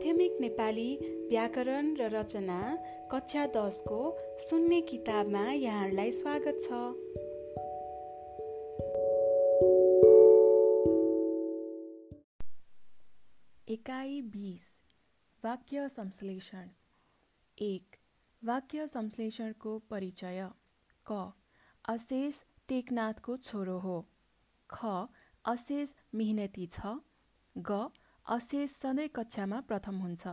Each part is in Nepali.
माध्यमिक नेपाली व्याकरण र रचना कक्षा दसको सुन्ने किताबमा यहाँहरूलाई स्वागत छ। एकाइ बिस वाक्य संश्लेषण। एक वाक्य संश्लेषणको परिचय। क अशेष टेकनाथको छोरो हो। ख अशेष मिहिनेती छ। ग अशेष सधैँ कक्षामा प्रथम हुन्छ।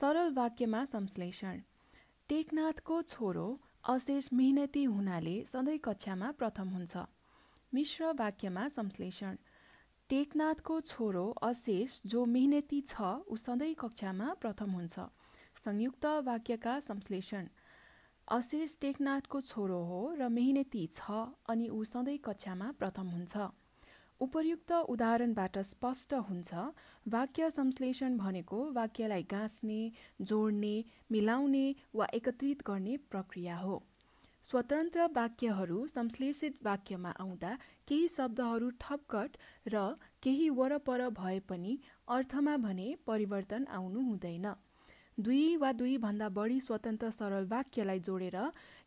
सरल वाक्यमा संश्लेषण। टेकनाथको छोरो अशेष मिहिनेती हुनाले सधैँ कक्षामा प्रथम हुन्छ। मिश्र वाक्यमा संश्लेषण। टेकनाथको छोरो अशेष जो मिहिनेती छ ऊ सधैँ कक्षामा प्रथम हुन्छ। संयुक्त वाक्यका संश्लेषण। अशेष टेकनाथको छोरो हो र मेहनती छ अनि ऊ सधैँ कक्षामा प्रथम हुन्छ। उपर्युक्त उदाहरणबाट स्पष्ट हुन्छ वाक्य संश्लेषण भनेको वाक्यलाई गाँच्ने जोड्ने मिलाउने वा एकत्रित गर्ने प्रक्रिया हो। स्वतन्त्र वाक्यहरू संश्लेषित वाक्यमा आउँदा केही शब्दहरू ठपकट र केही वरपर भए पनि अर्थमा भने परिवर्तन आउनु हुँदैन। दुई वा दुईभन्दा बढी स्वतन्त्र सरल वाक्यलाई जोडेर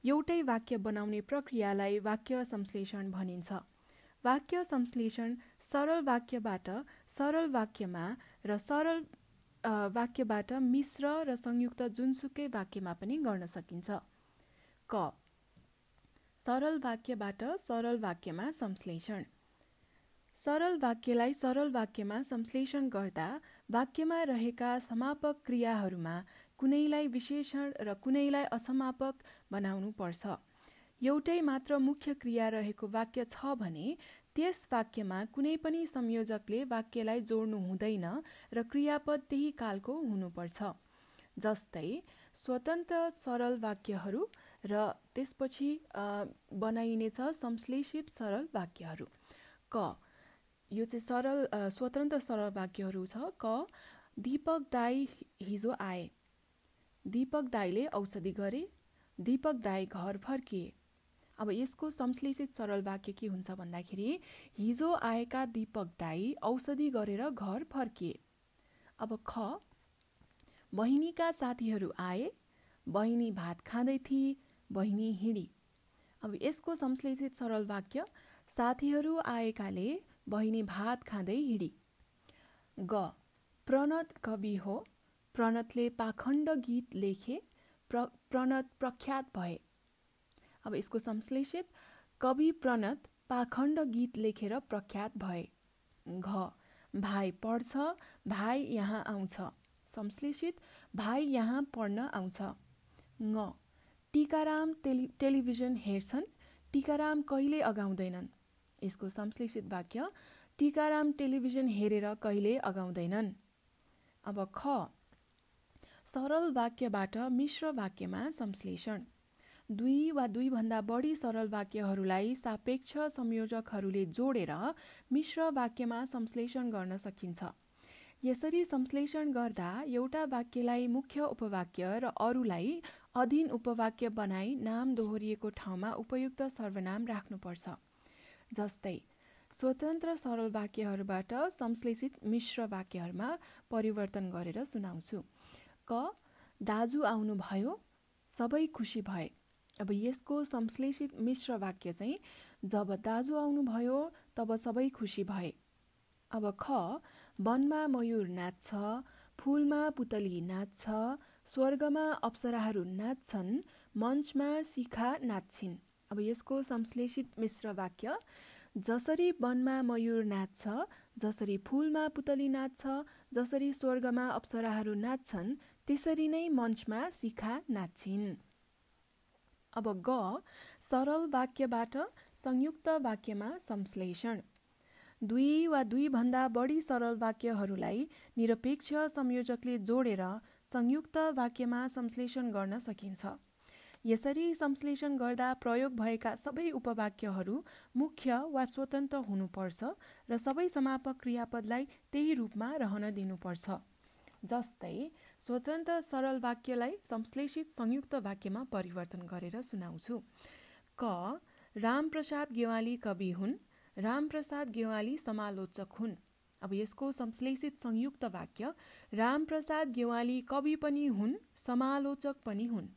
एउटै वाक्य बनाउने प्रक्रियालाई वाक्य संश्लेषण भनिन्छ। वाक्य संश्लेषण सरल वाक्यबाट सरल वाक्यमा र सरल वाक्यबाट मिश्र र संयुक्त जुनसुकै वाक्यमा पनि गर्न सकिन्छ। क सरल वाक्यबाट सरल वाक्यमा संश्लेषण। सरल वाक्यलाई सरल वाक्यमा संश्लेषण गर्दा वाक्यमा रहेका समापक क्रियाहरूमा कुनैलाई विशेषण र कुनैलाई असमापक बनाउनु पर्छ। एउटै मात्र मुख्य क्रिया रहेको वाक्य छ भने त्यस वाक्यमा कुनै पनि संयोजकले वाक्यलाई जोड्नु हुँदैन र क्रियापद त्यही कालको हुनुपर्छ। जस्तै स्वतन्त्र सरल वाक्यहरू र त्यसपछि बनाइनेछ संश्लेषित सरल वाक्यहरू। क यो चाहिँ सरल स्वतन्त्र सरल वाक्यहरू छ। क दीपक दाई हिजो आए। दीपक दाईले औषधि गरे। दीपक दाई घर फर्किए। अब यसको संश्लेषित सरल वाक्य के हुन्छ भन्दाखेरि हिजो आएका दीपक दाई औषधि गरेर घर फर्किए। अब ख बहिनीका साथीहरू आए बहिनी भात खाँदै थिए बहिनी हिँडी। अब यसको संश्लेषित सरल वाक्य साथीहरू आएकाले बहिनी भात खाँदै हिँडी। ग प्रणत कवि हो प्रणतले पाखण्ड गीत लेखे प्र प्रणत प्रख्यात भए। अब यसको संश्लेषित कवि प्रणत पाखण्ड गीत लेखेर प्रख्यात भए। घ भाइ पढ्छ भाइ यहाँ आउँछ। संश्लेषित भाइ यहाँ पढ्न आउँछ। ङ टिकाराम टेलि टेलिभिजन हेर्छन् टिकाराम कहिले अगाउँदैनन्? यसको संश्लेषित वाक्य टिकाराम टेलिभिजन हेरेर कहिले अगाउँदैनन्? अब ख सरल वाक्यबाट मिश्र वाक्यमा संश्लेषण। दुई वा दुईभन्दा बढी सरल वाक्यहरूलाई सापेक्ष संयोजकहरूले जोडेर मिश्र वाक्यमा संश्लेषण गर्न सकिन्छ। यसरी संश्लेषण गर्दा एउटा वाक्यलाई मुख्य उपवाक्य र अरूलाई अधीन उपवाक्य बनाई नाम दोहोरिएको ठाउँमा उपयुक्त सर्वनाम राख्नुपर्छ। जस्तै स्वतन्त्र सरल वाक्यहरूबाट संश्लेषित मिश्र वाक्यहरूमा परिवर्तन गरेर सुनाउँछु। क दाजु आउनुभयो सबै खुसी भए। अब यसको संश्लेषित मिश्र वाक्य चाहिँ जब दाजु आउनुभयो तब सबै खुसी भए। अब ख वनमा मयूर नाच्छ फुलमा पुतली नाच्छ स्वर्गमा अप्सराहरू नाच्छन् मञ्चमा शिखा नाच्छिन्। अब यसको संश्लेषित मिश्र वाक्य जसरी वनमा मयूर नाच्छ जसरी फुलमा पुतली नाच्छ जसरी स्वर्गमा अप्सराहरू नाच्छन् त्यसरी नै मञ्चमा शिखा नाच्छिन्। अब ग सरल वाक्यबाट संयुक्त वाक्यमा संश्लेषण। दुई वा दुईभन्दा बढी सरल वाक्यहरूलाई निरपेक्ष संयोजकले जोडेर संयुक्त वाक्यमा संश्लेषण गर्न सकिन्छ। यसरी संश्लेषण गर्दा प्रयोग भएका सबै उपवाक्यहरू मुख्य वा स्वतन्त्र हुनुपर्छ र सबै समापक क्रियापदलाई त्यही रूपमा रहन दिनुपर्छ। जस्तै स्वतन्त्र सरल वाक्यलाई संश्लेषित संयुक्त वाक्यमा परिवर्तन गरेर सुनाउँछु। क रामप्रसाद गेवाली कवि हुन्। रामप्रसाद गेवाली समालोचक हुन्। अब यसको संश्लेषित संयुक्त वाक्य रामप्रसाद गेवाली कवि पनि हुन् समालोचक पनि हुन्।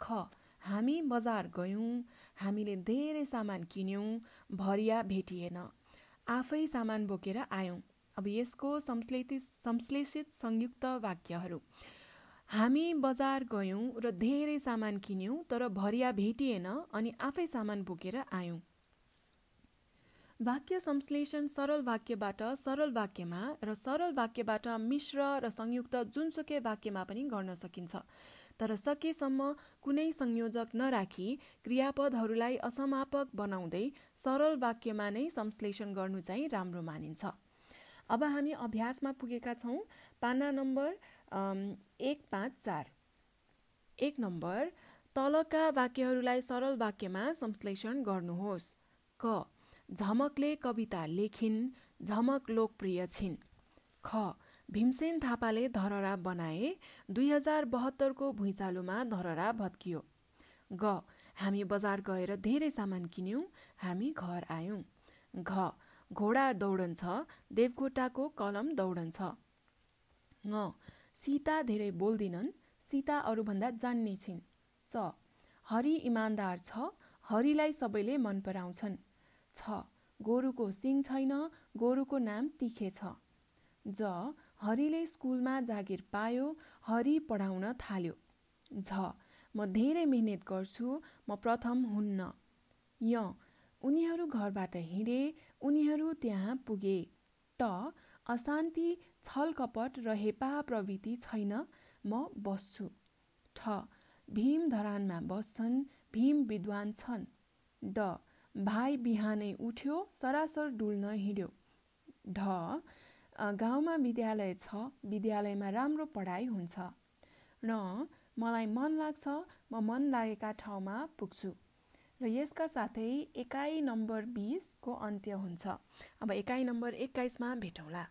ख हामी बजार गयौँ हामीले धेरै सामान किन्यौँ भरिया भेटिएन। आफै सामान बोकेर आयौँ। अब यसको संश्लेषित संश्लेषित संयुक्त वाक्यहरू। हामी बजार गयौँ र धेरै सामान किन्यौँ तर भरिया भेटिएन अनि आफै सामान बोकेर आयौँ। वाक्य संश्लेषण सरल वाक्यबाट सरल वाक्यमा र सरल वाक्यबाट मिश्र र संयुक्त जुनसुकै वाक्यमा पनि गर्न सकिन्छ। तर सकेसम्म कुनै संयोजक नराखी क्रियापदहरूलाई असमापक बनाउँदै सरल वाक्यमा नै संश्लेषण गर्नु चाहिँ राम्रो मानिन्छ। अब हामी अभ्यासमा पुगेका छौँ। पाना नम्बर एक पाँच चार। एक नम्बर तलका वाक्यहरूलाई सरल वाक्यमा संश्लेषण गर्नुहोस्। क झमकले कविता लेखिन् झमक लोकप्रिय छिन्। ख भीमसेन थापाले धरहरा बनाए दुई हजार बहत्तरको भुइँचालोमा धरहरा भत्कियो। ग हामी बजार गएर धेरै सामान किन्यौँ हामी घर आयौँ। घ घोडा दौडन्छ देवकोटाको कलम दौडन्छ। ङ सीता धेरै बोल्दिनन् सीता अरूभन्दा जान्ने छिन्। च हरि इमान्दार छ हरिलाई सबैले मन पराउँछन्। छ गोरुको सिङ छैन गोरुको नाम तिखे छ। ज हरिले स्कुलमा जागिर पायो हरि पढाउन थाल्यो। झ म धेरै मिहिनेत गर्छु म प्रथम हुन्न। य उनीहरू घरबाट हिँडे उनीहरू त्यहाँ पुगे। ट अशान्ति छलकपट र हेपा प्रवृत्ति छैन म बस्छु। ठ भीम धरानमा बस्छन् भीम विद्वान छन्। ड भाइ बिहानै उठ्यो सरासर डुल्न हिँड्यो। ढ गाउँमा विद्यालय छ विद्यालयमा राम्रो पढाइ हुन्छ। र मलाई मन लाग्छ म मन लागेका ठाउँमा पुग्छु। र यसका साथै एकाइ नम्बर बिसको अन्त्य हुन्छ। अब एकाइ नम्बर एक्काइसमा भेटौँला।